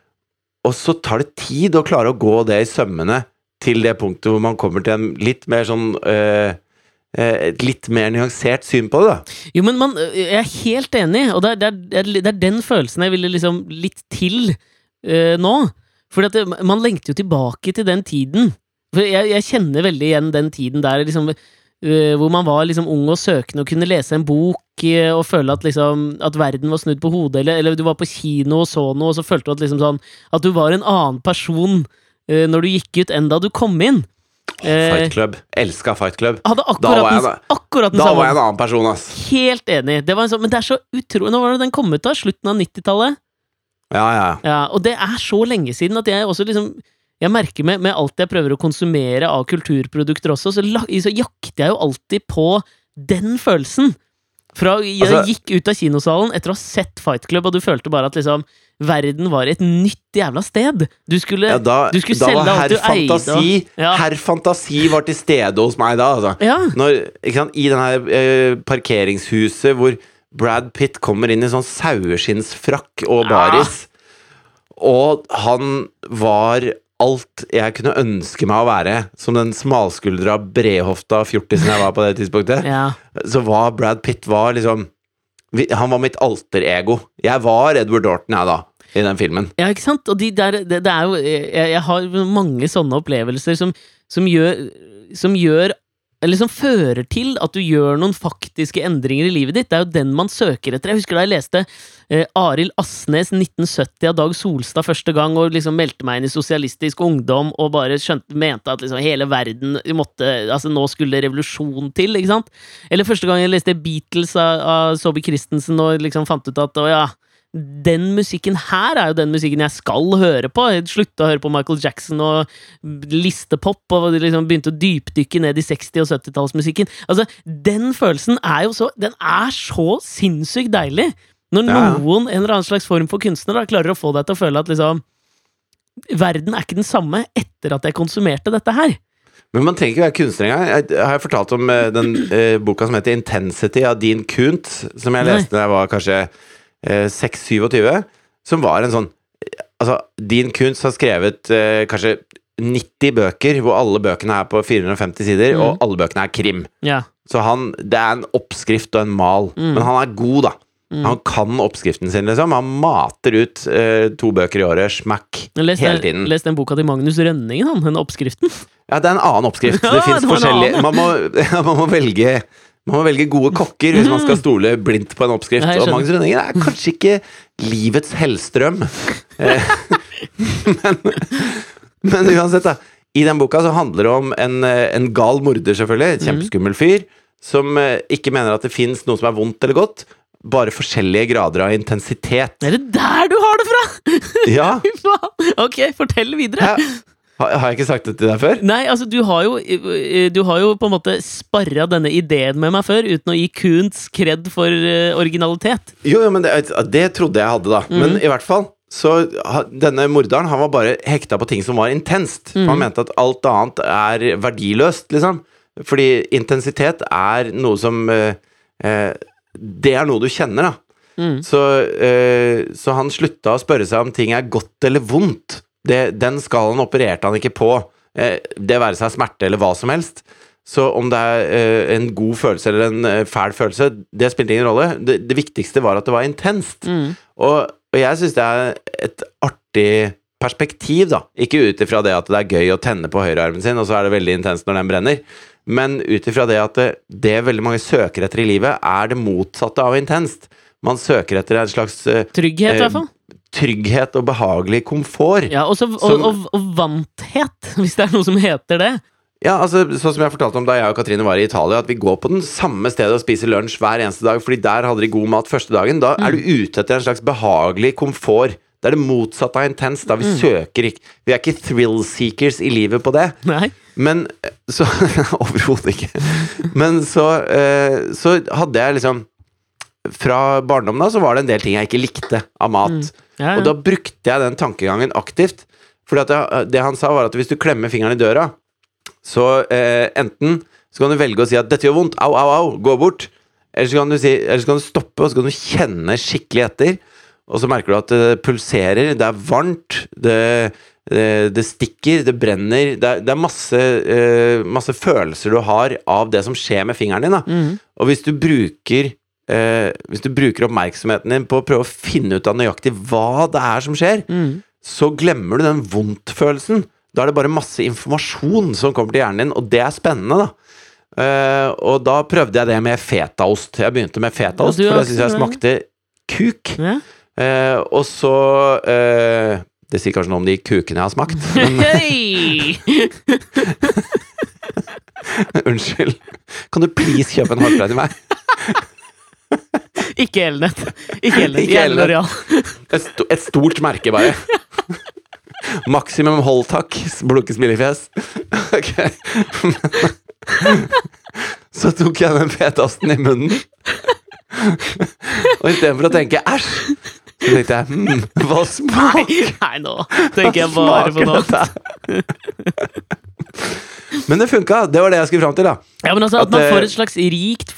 Og så tar det tid å klare å gå det i sømmene til det punktet hvor man kommer til en litt mer sånn øh, øh, Et litt mer nyansert syn på det, da. Jo, men man, jeg er helt enig, og det er, det er, det er den følelsen jeg ville liksom litt til eh, nå. Fordi det, man lengter jo tilbake til den tiden. For jeg, jeg kjenner veldig igjen den tiden der liksom, uh, hvor man var liksom ung og søkende og kunne lese en bok uh, og føle at, liksom, at verden var snudd på hodet, eller, eller du var på kino og så noe, og så følte du at, liksom sånn, at du var en annen person uh, når du gikk ut, enn da du kom inn. Eh, Fight Club. Elska Fight Club. Hadde Da var jeg den, akkurat den Da samme var jeg en annen person, ass. Helt enig. Det var en sånn, men det er så utrolig Nå var det den kommet da? Slutten av 90-tallet? Ja, ja. Ja, og det er så lenge siden at jeg også liksom Jeg merker med, med alt jeg prøver å konsumere av kulturprodukter også, så, så jakter jeg jo alltid på den følelsen. Fra jeg Altså- gikk ut av kinosalen etter å ha sett Fight Club, og du følte bare at liksom verden var et nytt jævla sted. Du skulle ja da, Du skulle selge alt du eide, og- Fantasi Ja. Herr Fantasi var til stede hos meg da, altså. Ja. Når, sant, I det her eh, parkeringshuset hvor Brad Pitt kommer inn i sånn saueskinnsfrakk og baris, og han var alt jeg kunne ønske meg å være, som den smalskuldra, bredhofta fjortisen jeg var på det tidspunktet, ja. så var Brad Pitt var liksom Han var mitt alter-ego. Jeg var Edward Dorton, jeg, da, i den filmen. Ja, ikke sant? Og de der, det, det er jo jeg, jeg har mange sånne opplevelser som, som gjør Som gjør Eller som fører til at du gjør noen faktiske endringer i livet ditt. Det er jo den man søker etter. Jeg husker da jeg leste eh, Arild Asnes 1970 av Dag Solstad første gang, og liksom meldte meg inn i Sosialistisk Ungdom og bare skjønte, mente at liksom hele verden måtte Altså, nå skulle revolusjon til, ikke sant? Eller første gang jeg leste Beatles av, av Sobi Christensen og liksom fant ut at å ja, den musikken her er jo den musikken jeg skal høre på. Jeg slutta å høre på Michael Jackson og listepop, og liksom begynte å dypdykke ned i 60- og 70-tallsmusikken. Altså, den følelsen er jo så Den er så sinnssykt deilig! Når Ja. noen, en eller annen slags form for kunstner, da, klarer å få deg til å føle at liksom Verden er ikke den samme etter at jeg konsumerte dette her. Men man trenger ikke være kunstner engang. Jeg, har fortalt om eh, den eh, boka som heter Intensity av Dean Kunt, som jeg leste da jeg var kanskje 6-27, som var en sånn Altså, Dean Kuntz har skrevet eh, kanskje 90 bøker, hvor alle bøkene er på 450 sider, mm. og alle bøkene er krim. Yeah. Så han, det er en oppskrift og en mal, Mm. men han er god, da. Mm. Han kan oppskriften sin, liksom. Han mater ut eh, to bøker i året, smack, Les, hele tiden. les den boka til Magnus Rønningen, han, den oppskriften. Ja, det er en annen oppskrift. [laughs] Ja, det fins forskjellige man må, [laughs] man må velge Man må velge gode kokker hvis man skal stole blindt på en oppskrift. Nei, og. Magnus Rønningen er kanskje ikke livets Hellstrøm. Eh, [laughs] men, men uansett, da. I den boka så handler det om en, eh, en gal morder, selvfølgelig. En kjempeskummel fyr. Som eh, ikke mener at det fins noe som er vondt eller godt. Bare forskjellige grader av intensitet. Er det der du har det fra?! Ja, [laughs] Ok, fortell videre. Hæ? Har, har jeg ikke sagt det til deg før? Nei, altså, du har jo eh, Du har jo på en måte sparra denne ideen med meg før, uten å gi Kuntz kred for uh, originalitet. Jo, jo, men det, det trodde jeg hadde, da. Men i hvert fall så Denne morderen han var bare hekta på ting som var intenst. Han mente at alt annet er verdiløst, liksom. Fordi intensitet er noe som eh, eh, Det er noe du kjenner, da. Mm. Så, eh, så han slutta å spørre seg om ting er godt eller vondt. Det, den skalaen opererte han ikke på. Eh, det være seg smerte eller hva som helst. Så om det er eh, en god følelse eller en eh, fæl følelse, det spilte ingen rolle. Det, det viktigste var at det var intenst. Mm. Og, og jeg syns det er et artig perspektiv, da. Ikke ut ifra det at det er gøy å tenne på høyrearmen sin, og så er det veldig intenst når den brenner. Men ut ifra det at det, det veldig mange søker etter i livet, er det motsatte av intenst. Man søker etter en slags Trygghet, i hvert fall. Trygghet og behagelig komfort. Ja, også, og, som- og, og vanthet, [laughs] hvis det er noe som heter det. Ja, altså, sånn som jeg fortalte om da jeg og Katrine var i Italia, at vi går på den samme stedet og spiser lunsj hver eneste dag, fordi der hadde de god mat første dagen. Da er du ute etter en slags behagelig komfort. Det er det motsatte av intens. Da vi søker ikke Vi er ikke thrill seekers i livet på det. Nei. Men eh, så [laughs] Overhodet ikke. Men så, eh, så hadde jeg liksom Fra barndommen av så var det en del ting jeg ikke likte av mat. Ja, ja. Og da brukte jeg den tankegangen aktivt. For det, det han sa, var at hvis du klemmer fingeren i døra, så eh, enten så kan du velge å si at 'dette gjør vondt', au, au, au, gå bort. Eller så kan du, si, eller så kan du stoppe, og så kan du kjenne skikkelig etter. Og så merker du at det pulserer, det er varmt, det, det, det stikker, det brenner. Det er, det er masse, eh, masse følelser du har av det som skjer med fingeren din. Da. Mhm. Og hvis du bruker eh, Hvis du bruker oppmerksomheten din på å prøve å finne ut av nøyaktig hva det er som skjer, mm. så glemmer du den vondt-følelsen. Da er det bare masse informasjon som kommer til hjernen din, og det er spennende, da. Eh, og da prøvde jeg det med fetaost. Jeg begynte med fetaost, Ja, for det syns jeg smakte kuk. Ja. Eh, og så eh, Det sier kanskje noe om de kukene jeg har smakt, [laughs] men [laughs] unnskyld. Kan du please kjøpe en hårspray til meg? [laughs] Ikke Elnett. Ikke Elnett. Ikke Elnett. [laughs] Et, st et stort merke, bare. Maksimum hold takk, blunke smilefjes. [laughs] Ok. [laughs] Så tok jeg den fetasten i munnen. Og istedenfor å tenke æsj, så tenkte jeg hm, hva Nei, smaker nei, nå tenker jeg bare på noe. Men det funka. Det var det jeg skulle fram til. da Ja, men altså At At man får et slags rikt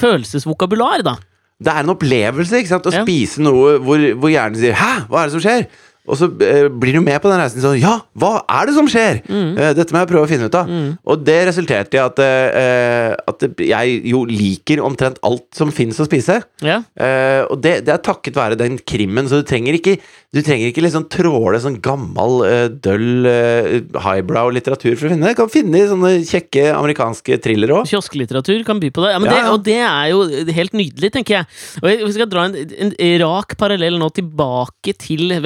følelsesvokabular, da. Det er en opplevelse ikke sant? å Ja. spise noe hvor, hvor hjernen sier 'hæ, hva er det som skjer?' Og så eh, blir du med på den reisen sånn 'ja, hva er det som skjer?' Mm. Eh, dette må jeg prøve å finne ut av. Og det resulterte i at, uh, at jeg jo liker omtrent alt som fins å spise. Ja. Uh, og det, det er takket være den krimmen, så du trenger ikke Du trenger ikke liksom tråle sånn gammel, uh, døll highbrow litteratur for å finne det. Du kan finne sånne kjekke amerikanske thrillere òg. Kiosklitteratur kan by på det. Ja, men Ja, det. Og det er jo helt nydelig, tenker jeg. Og vi skal dra en, en rak parallell nå tilbake til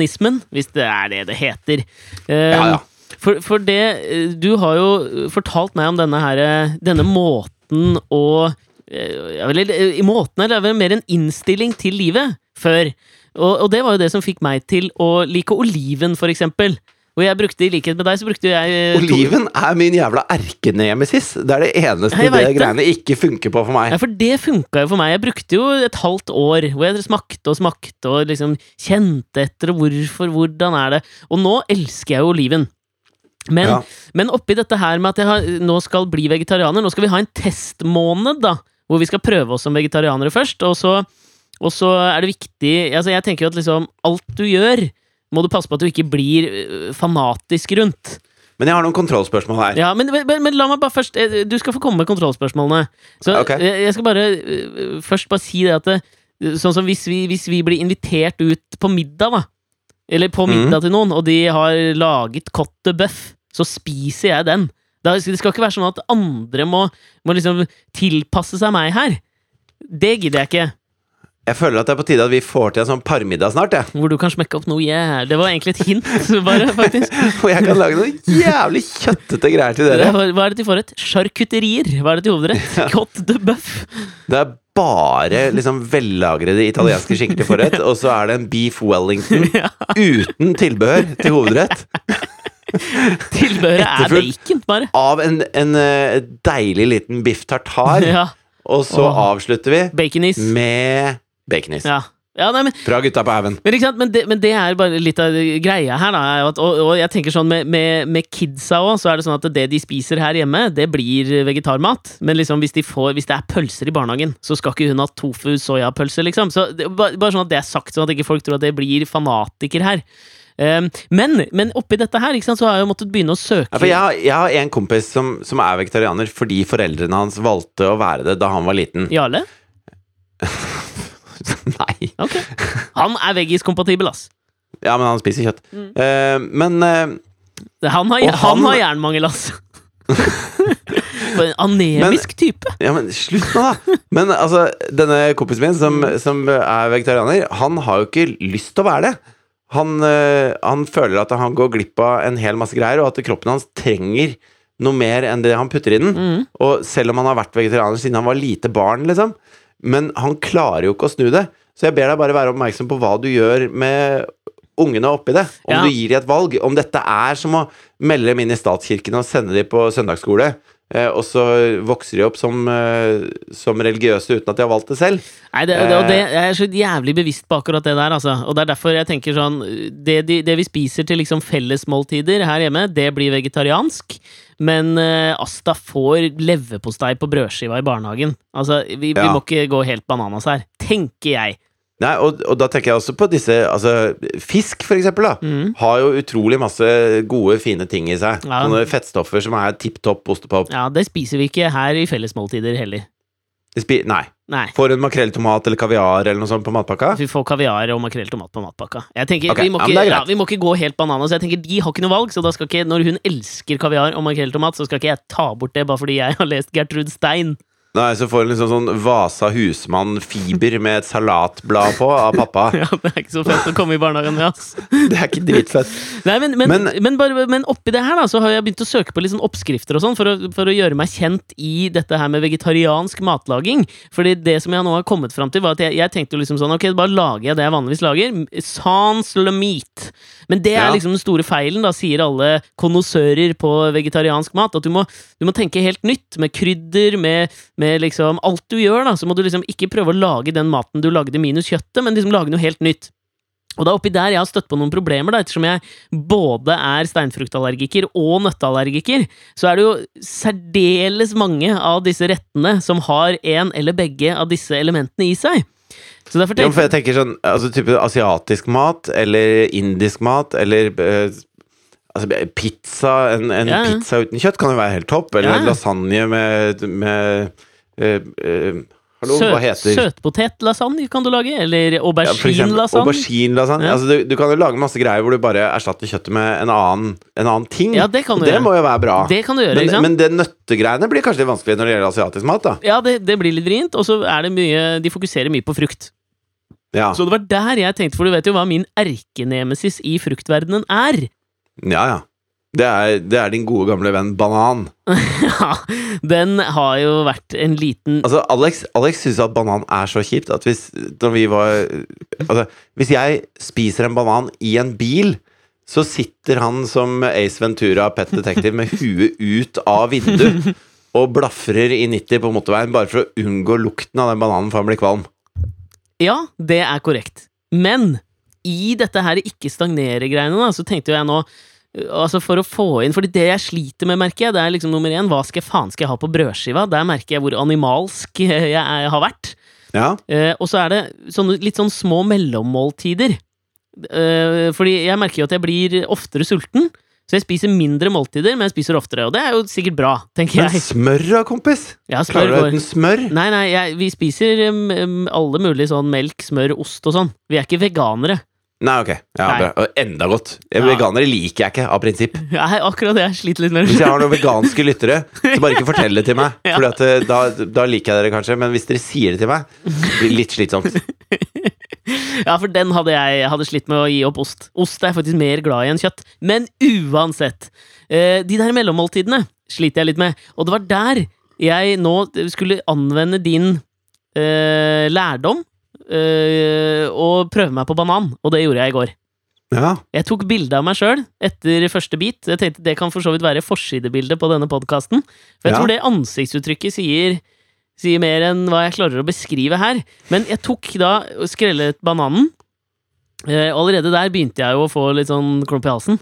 vegetarianismen, hvis det er det det heter. Eh, Ja, ja. For, for det eh, Du har jo fortalt meg om denne her Denne måten å eh, eller, I måten er det mer en innstilling til livet før. Og, og det var jo det som fikk meg til å like oliven, for eksempel. Og jeg brukte, i likhet med deg, så brukte jeg eh, Oliven er min jævla erkenemesis. Det er det eneste det det. greiene ikke funker på for meg. Ja, for det funka jo for meg. Jeg brukte jo et halvt år hvor jeg smakte og smakte og liksom kjente etter og hvorfor, hvordan er det Og nå elsker jeg jo oliven. Men, Ja. men oppi dette her med at jeg har, nå skal bli vegetarianer Nå skal vi ha en testmåned, da, hvor vi skal prøve oss som vegetarianere først. Og så, og så er det viktig altså Jeg tenker jo at liksom alt du gjør, må du passe på at du ikke blir øh, fanatisk rundt. Men jeg har noen kontrollspørsmål her. Ja, men, men, men la meg bare først eh, Du skal få komme med kontrollspørsmålene. Så okay. jeg, jeg skal bare eh, først bare si det at det, Sånn som hvis vi, hvis vi blir invitert ut på middag, da. Eller på middag middag til noen, og de har laget cotte buff, så spiser jeg den. Da, det skal ikke være sånn at andre må, må liksom tilpasse seg meg her. Det gidder jeg ikke. Jeg føler at det er på tide at vi får til en sånn parmiddag snart, Ja. Hvor du kan smekke opp noe jævlig Det var egentlig et hint, [laughs] bare, faktisk. [laughs] Og jeg kan lage noen jævlig kjøttete greier til dere. [laughs] er- Hva er det til forrett? Sjarkutterier. Hva er det til hovedrett? Cote de buff. Det er bare liksom vellagrede italienske skinker til forrett, og så er det en beef wellington Ja. uten tilbehør til hovedrett. Tilbehøret er bacon, bare. Av en, en eh, deilig liten biff tartar. Ja. Og så oh. avslutter vi Baconis. med baconis. Ja. ja, nei, men Fra gutta på haugen. Men. Men, men det er bare litt av greia her. Da, at, og, og jeg tenker sånn med, med, med kidsa òg, så er det sånn at det de spiser her hjemme, det blir vegetarmat. Men liksom hvis, de får, hvis det er pølser i barnehagen, så skal ikke hun ha tofu soyapølse, liksom. Så det, bare, bare sånn at det er sagt, sånn at ikke folk tror at det blir fanatiker her. Um, men, men oppi dette her sant, så har jeg jo måttet begynne å søke Ja, jeg, har- jeg har en kompis som, som er vegetarianer fordi foreldrene hans valgte å være det da han var liten. Jarle? [laughs] [laughs] Nei. Ok. Han er veggiskompatibel, ass. Ja, men han spiser kjøtt. Mm. Eh, men eh, Han har, han, han- har jernmangel, ass. [laughs] For en anemisk type. Ja, men slutt nå, da! Men altså, denne kompisen min som, som er vegetarianer, han har jo ikke lyst til å være det. Han, øh, han føler at han går glipp av en hel masse greier, og at kroppen hans trenger noe mer enn det han putter i den. Mm. Og selv om han har vært vegetarianer siden han var lite barn, liksom. Men han klarer jo ikke å snu det. Så jeg ber deg bare være oppmerksom på hva du gjør med ungene oppi det. Om Ja. du gir dem et valg. Om dette er som å melde dem inn i statskirken og sende dem på søndagsskole. Eh, og så vokser de opp som, eh, som religiøse uten at de har valgt det selv. Nei, det, det, og det, Eh. Jeg er så jævlig bevisst på akkurat det der, altså. Og det er derfor jeg tenker sånn Det, de, det vi spiser til liksom fellesmåltider her hjemme, det blir vegetariansk. Men uh, Asta får leverpostei på brødskiva i barnehagen. Altså, vi, vi må ikke gå helt bananas her. Tenker jeg. Nei, og, og da tenker jeg også på disse Altså, fisk, for eksempel, da. Mm. Har jo utrolig masse gode, fine ting i seg. Ja. Sånne fettstoffer som er tipp topp ostepop. Ja, det spiser vi ikke her i fellesmåltider heller. Spi nei. Nei. Får hun makrell tomat eller kaviar eller noe sånt på matpakka? Vi får kaviar og makrell tomat på matpakka. Jeg tenker, okay. vi, må ikke, er ja, vi må ikke gå helt bananas. Jeg tenker, De har ikke noe valg, så da skal ikke, når hun elsker kaviar og makrell tomat, så skal ikke jeg ta bort det bare fordi jeg har lest Gertrud Stein. Nei, så får en liksom sånn Vasa husmann-fiber med et salatblad på av pappa. [laughs] Ja, Det er ikke så fett å komme i barnehagen med, ass. [laughs] Det er ikke dritfett. Nei, men, men, men, Men- bare, men oppi det her da, så har jeg begynt å søke på litt sånn oppskrifter og sånn, for, for å gjøre meg kjent i dette her med vegetariansk matlaging. Fordi det som jeg nå har kommet fram til, var at jeg, jeg tenkte jo liksom sånn Ok, bare lager jeg det jeg vanligvis lager. Sans le meat. Men det er Ja. liksom den store feilen, da, sier alle konnoissører på vegetariansk mat. At du må, du må tenke helt nytt, med krydder, med, med liksom Alt du gjør, da, så må du liksom ikke prøve å lage den maten du lagde minus kjøttet, men liksom lage noe helt nytt. Og det er oppi der jeg har støtt på noen problemer, da, ettersom jeg både er steinfruktallergiker og nøtteallergiker, så er det jo særdeles mange av disse rettene som har en eller begge av disse elementene i seg. Så derfor Ja, for jeg tenker sånn altså type asiatisk mat, eller indisk mat, eller eh, altså, pizza En, en ja. pizza uten kjøtt kan jo være helt topp. Eller ja. lasagne med, med eh, eh, Hallo, søt, hva heter søtpotetlasagne kan du lage, eller Ja, for auberginelasagne. Auberginelasagne. Ja. Altså, du, du kan jo lage masse greier hvor du bare erstatter kjøttet med en annen, en annen ting. Ja, det kan du det gjøre. må jo være bra. Det kan du gjøre, men, ikke sant? men det nøttegreiene blir kanskje litt vanskelig når det gjelder asiatisk mat, da. Ja, det, det blir litt vrient, og så er det mye De fokuserer mye på frukt. Ja, Så det var der jeg tenkte, for du vet jo hva min erkenemesis i fruktverdenen er. ja. ja. Det er, det er din gode gamle venn banan. [laughs] Ja, den har jo vært en liten Altså, Alex, Alex syns at banan er så kjipt at hvis Når vi var Altså, hvis jeg spiser en banan i en bil, så sitter han som Ace Ventura Pet Detective med huet ut av vinduet og blafrer i 90 på motorveien bare for å unngå lukten av den bananen, for han blir kvalm. Ja, det er korrekt. Men i dette her ikke-stagnere-greiene, så tenkte jeg nå Altså For å få inn Fordi det jeg sliter med, merker jeg, det er liksom nummer én Hva skal, faen skal jeg ha på brødskiva? Der merker jeg hvor animalsk [laughs] jeg er, har vært. Ja, Eh, og så er det sånne, litt sånn små mellommåltider. Eh, fordi jeg merker jo at jeg blir oftere sulten. Så jeg spiser mindre måltider, men jeg spiser oftere. Og det er jo sikkert bra, tenker jeg. Men smør da, kompis? Ja, smør Klarer du uten smør? Nei, nei, jeg, vi spiser um, alle mulige sånn melk, smør, ost og sånn. Vi er ikke veganere. Nei, ok. Ja, Nei. bra. Enda godt. Ja. Veganere liker jeg ikke, av prinsipp. [laughs] Nei, akkurat det jeg sliter litt med. Hvis jeg har noen veganske lyttere, så bare ikke fortell det til meg. [laughs] Ja. At eh, da, da liker jeg dere kanskje, men hvis dere sier det til meg, blir det litt slitsomt. [laughs] Ja, for den hadde jeg hadde slitt med å gi opp ost. Ost er jeg faktisk mer glad i enn kjøtt. Men uansett. eh, de der mellommåltidene sliter jeg litt med. Og det var der jeg nå skulle anvende din eh, lærdom og prøve meg på banan. Og det gjorde jeg i går. Ja, Jeg tok bilde av meg sjøl etter første bit. Jeg tenkte Det kan for så vidt være forsidebildet på denne podkasten. For jeg Ja. tror det ansiktsuttrykket sier, sier mer enn hva jeg klarer å beskrive her. Men jeg tok da og skrellet bananen. Eh, allerede der begynte jeg jo å få litt sånn klump i halsen.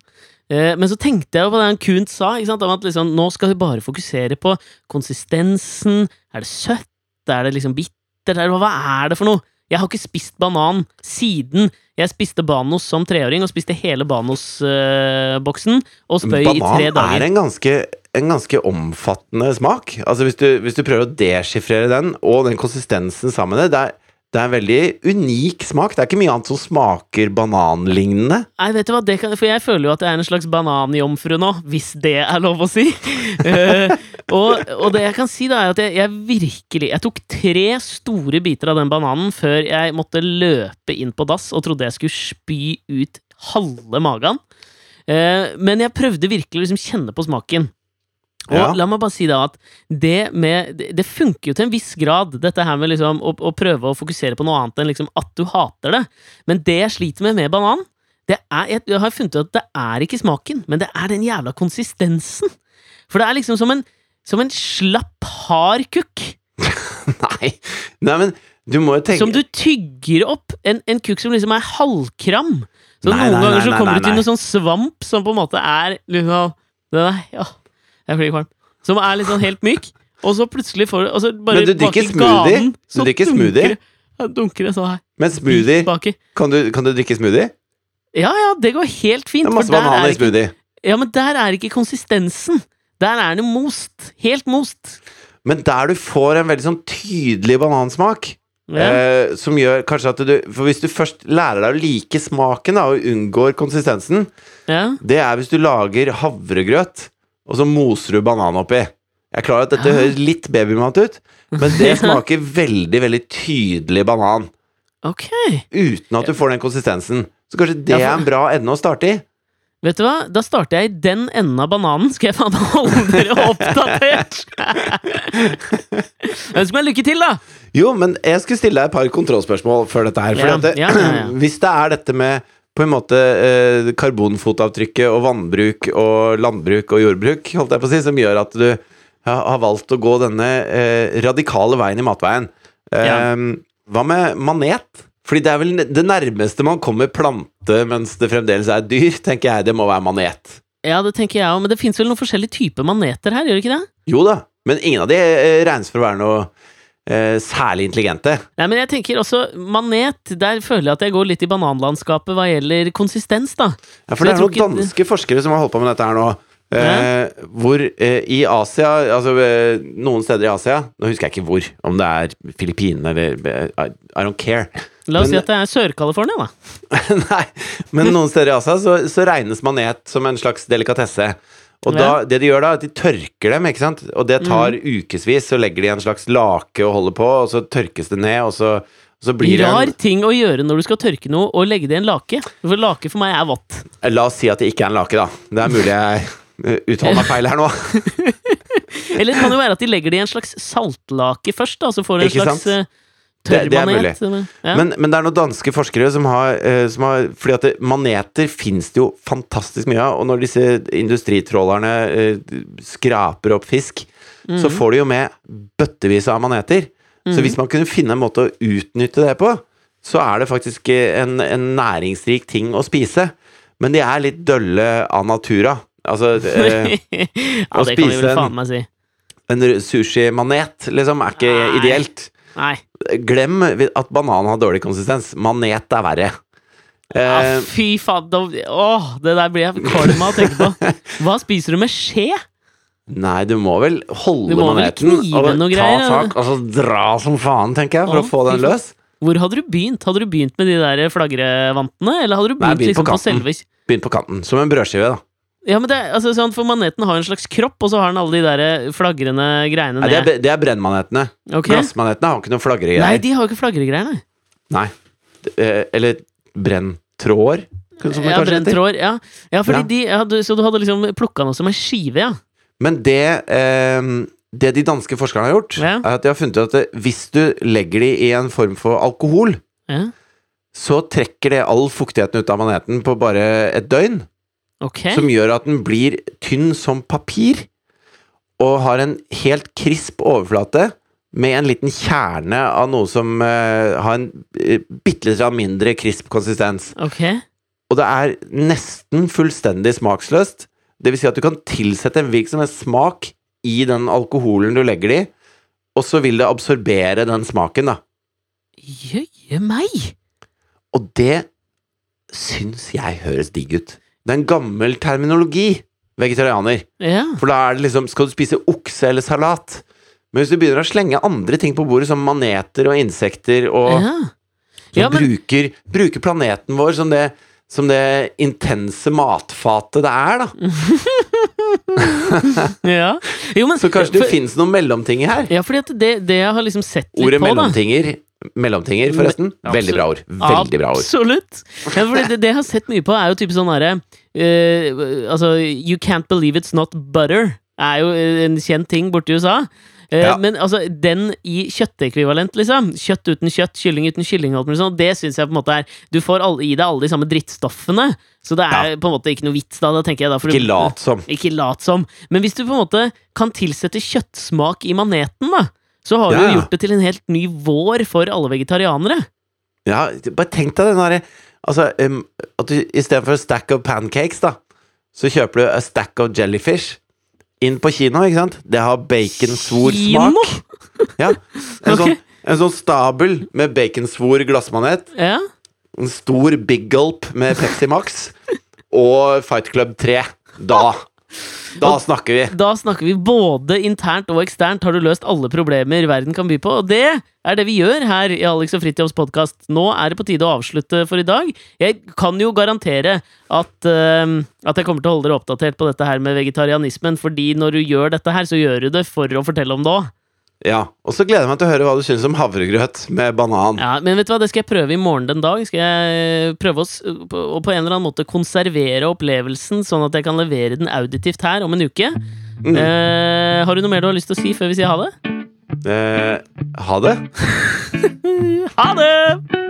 Eh, men så tenkte jeg jo på det han Kunt sa, om at liksom, nå skal vi bare fokusere på konsistensen. Er det søtt? Er det liksom bittert? Er hva er det for noe? Jeg har ikke spist banan siden jeg spiste Banos som treåring, og spiste hele Banos-boksen, og spøy i tre dager. Banan er en ganske, en ganske omfattende smak. Altså hvis du, hvis du prøver å deskifrere den, og den konsistensen sammen med det, det er, det er en veldig unik smak. Det er ikke mye annet som smaker bananlignende. Nei, vet du hva, kan, For jeg føler jo at jeg er en slags bananjomfru nå, hvis det er lov å si. uh, [laughs] og, og det jeg kan si, da, er at jeg, jeg virkelig Jeg tok tre store biter av den bananen før jeg måtte løpe inn på dass og trodde jeg skulle spy ut halve magen. Uh, men jeg prøvde virkelig å liksom kjenne på smaken. Og Ja. la meg bare si da at det med Det, funker jo til en viss grad, dette her med liksom å, å prøve å fokusere på noe annet enn liksom at du hater det. Men det jeg sliter med med banan, det er Jeg, har funnet ut at det er ikke smaken, men det er den jævla konsistensen. For det er liksom som en, som en slapp, hard kukk. [laughs] Nei. Nei, men du må jo tenke Som du tygger opp. En, en kukk som liksom er halvkram. Så Nei, noen nei, ganger så kommer du til noe sånn svamp som på en måte er liksom det der, ja, Jeg blir kvalm. Som er litt sånn helt myk. Og så plutselig får du Men du drikker smoothie? ganen, Du drikker smoothie? Dunker, dunker det sånn her. Men smoothie kan du, kan du drikke smoothie? Ja, ja, det går helt fint. Det er masse bananer banan er i ikke, smoothie. ja, men der er ikke konsistensen. Der er det most. Helt most. Men der du får en veldig sånn tydelig banansmak, Ja. eh, som gjør kanskje at du For hvis du først lærer deg å like smaken da, og unngår konsistensen, ja. det er hvis du lager havregrøt, og så moser du banan oppi. Jeg er klar over at dette Ja. høres litt babymat ut, men det [laughs] smaker veldig, veldig tydelig banan. Ok. Uten at du får den konsistensen. Så kanskje det er en bra ende å starte i. Vet du hva? Da starter jeg i den enden av bananen. Skal jeg faen meg holde dere oppdatert? [laughs] Ønsk meg lykke til, da! Jo, men jeg skulle stille deg et par kontrollspørsmål før dette her. Fordi ja, ja, ja. [clears throat] Hvis det er dette med på en måte eh, karbonfotavtrykket og vannbruk og landbruk og jordbruk, holdt jeg på å si, som gjør at du har valgt å gå denne eh, radikale veien i matveien. Eh, Ja. Hva med manet? Fordi det er vel det nærmeste man kommer plante mens det fremdeles er dyr, tenker jeg det må være manet. Ja, det tenker jeg òg, men det fins vel noen forskjellige typer maneter her, gjør det ikke det? Jo da, men ingen av de eh, regnes for å være noe eh, særlig intelligente. Nei, men jeg tenker også manet. Der føler jeg at jeg går litt i bananlandskapet hva gjelder konsistens, da. Ja, Så for det er noen ikke- danske forskere som har holdt på med dette her nå. Eh, hvor eh, i Asia, altså eh, noen steder i Asia Nå husker jeg ikke hvor, om det er Filippinene eller eh, I, I don't care. La oss Men- si at det er Sør-California, da. [laughs] Nei, men noen steder i Asia så, så regnes manet som en slags delikatesse. Og da, det de gjør da, er at de tørker dem, ikke sant? Og det tar ukevis, så legger de en slags lake og holder på, og så tørkes det ned, og så, og så blir det Rar en ting å gjøre når du skal tørke noe, og legge det i en lake. For lake for meg er vått. La oss si at det ikke er en lake, da. Det er mulig jeg eh, [laughs] uttaler meg feil her nå. Eller det kan jo være at de legger det i en slags saltlake først, da, så får du en Ikke slags sant? Det- det er mulig. eller- Ja. Men, men det er noen danske forskere som har, eh, som har Fordi at det, maneter finnes det jo fantastisk mye av, og når disse industritrålerne eh, skraper opp fisk, Mhm. så får de jo med bøttevis av maneter. Så hvis man kunne finne en måte å utnytte det på, så er det faktisk eh, en, en næringsrik ting å spise. Men de er litt dølle av natura. Altså [laughs] eh, ja, å spise en- si. En sushi-manet liksom er ikke Nei. ideelt. Nei. Glem at banan har dårlig konsistens. Manet er verre. Ja, Eh, fy faen. Åh, det der blir jeg kvalm av å tenke på. [laughs] Hva spiser du med skje? nei, du må vel holde må maneten vel og ta greier, tak og så dra som faen, tenker jeg, for Å, å få den løs. Hvor hadde du begynt? Hadde du begynt med de der flagrevantene, eller hadde du Nei, begynt liksom, på på, selve Begynn på kanten. Som en brødskive, da. Ja, men det, altså, sånn, For maneten har en slags kropp, og så har den alle de der flagrende greiene Nei, det, ned. er, det er brennmanetene. Okay. Glassmanetene har ikke noe Nei, de har jo ikke flagregreier, nei. Nei. Eh, Eller brenntråder, Ja, brenntråder, Ja. ja, fordi Ja. de Så du hadde liksom plukka noe som ei skive, ja? Men det eh, Det de danske forskerne har gjort, Ja. er at de har funnet ut at det- hvis du legger de i en form for alkohol, ja. så trekker det all fuktigheten ut av maneten på bare et døgn. Ok. Som gjør at den blir tynn som papir, og har en helt krisp overflate. Med en liten kjerne av noe som uh, har en uh, bitte litt mindre krisp konsistens. Okay. Og det er nesten fullstendig smaksløst. Det vil si at du kan tilsette en hvilken som helst smak i den alkoholen du legger det i, og så vil det absorbere den smaken, da. Jøye meg! Og det syns jeg høres digg ut. Det er en gammel terminologi, vegetarianer. Ja. For da er det liksom Skal du spise okse eller salat? Men hvis du begynner å slenge andre ting på bordet, som maneter og insekter, og ja. Ja, men- bruker, bruker planeten vår som det, som det intense matfatet det er, da. [laughs] ja. Jo, men, Så kanskje det for, finnes noen mellomtinger her. Ja, fordi det, det jeg har liksom sett litt Ordet på, da mellomtinger, forresten. Veldig bra ord. Veldig bra ord. Absolutt! Ja, det, det jeg har sett mye på, er jo type sånn herre uh, Altså, You can't believe it's not butter er jo en kjent ting borti USA. Uh, Ja. Men altså, den i kjøttekvivalent, liksom. Kjøtt uten kjøtt, kylling uten kylling. alt mulig sånt, Det syns jeg på en måte er Du får alle, i deg alle de samme drittstoffene, så det er på en måte ikke noe vits da. da tenker jeg da Ikke lat som. Ikke lat som. Men hvis du på en måte kan tilsette kjøttsmak i maneten, da, så har du Ja, ja. gjort det til en helt ny vår for alle vegetarianere. Ja, bare tenk deg den derre Altså, um, at du istedenfor a stack of pancakes, da, så kjøper du a stack of jellyfish. Inn på kino, ikke sant? Det har baconsvorsmak. Ja. En, [laughs] okay. sånn, en sånn stabel med baconsvor glassmanet. Ja. En stor Big Gulp med Pepsi Max. Og Fight Club 3. Da Da snakker vi. Da snakker vi både internt og eksternt. Har du løst alle problemer verden kan by på? Og det er det vi gjør her i Alex og Fritjofs podkast. Nå er det på tide å avslutte for i dag. Jeg kan jo garantere at, uh, at jeg kommer til å holde dere oppdatert på dette her med vegetarianismen, fordi når du gjør dette her, så gjør du det for å fortelle om det òg. Ja, Og så gleder jeg meg til å høre hva du syns om havregrøt med banan. Ja, men vet du hva, det skal jeg prøve i morgen den dag. Skal jeg prøve å, på, på en eller annen måte konservere opplevelsen, sånn at jeg kan levere den auditivt her om en uke. Mm. Eh, har du noe mer du har lyst til å si før vi sier ha det? Eh, ha det. [laughs] Ha det!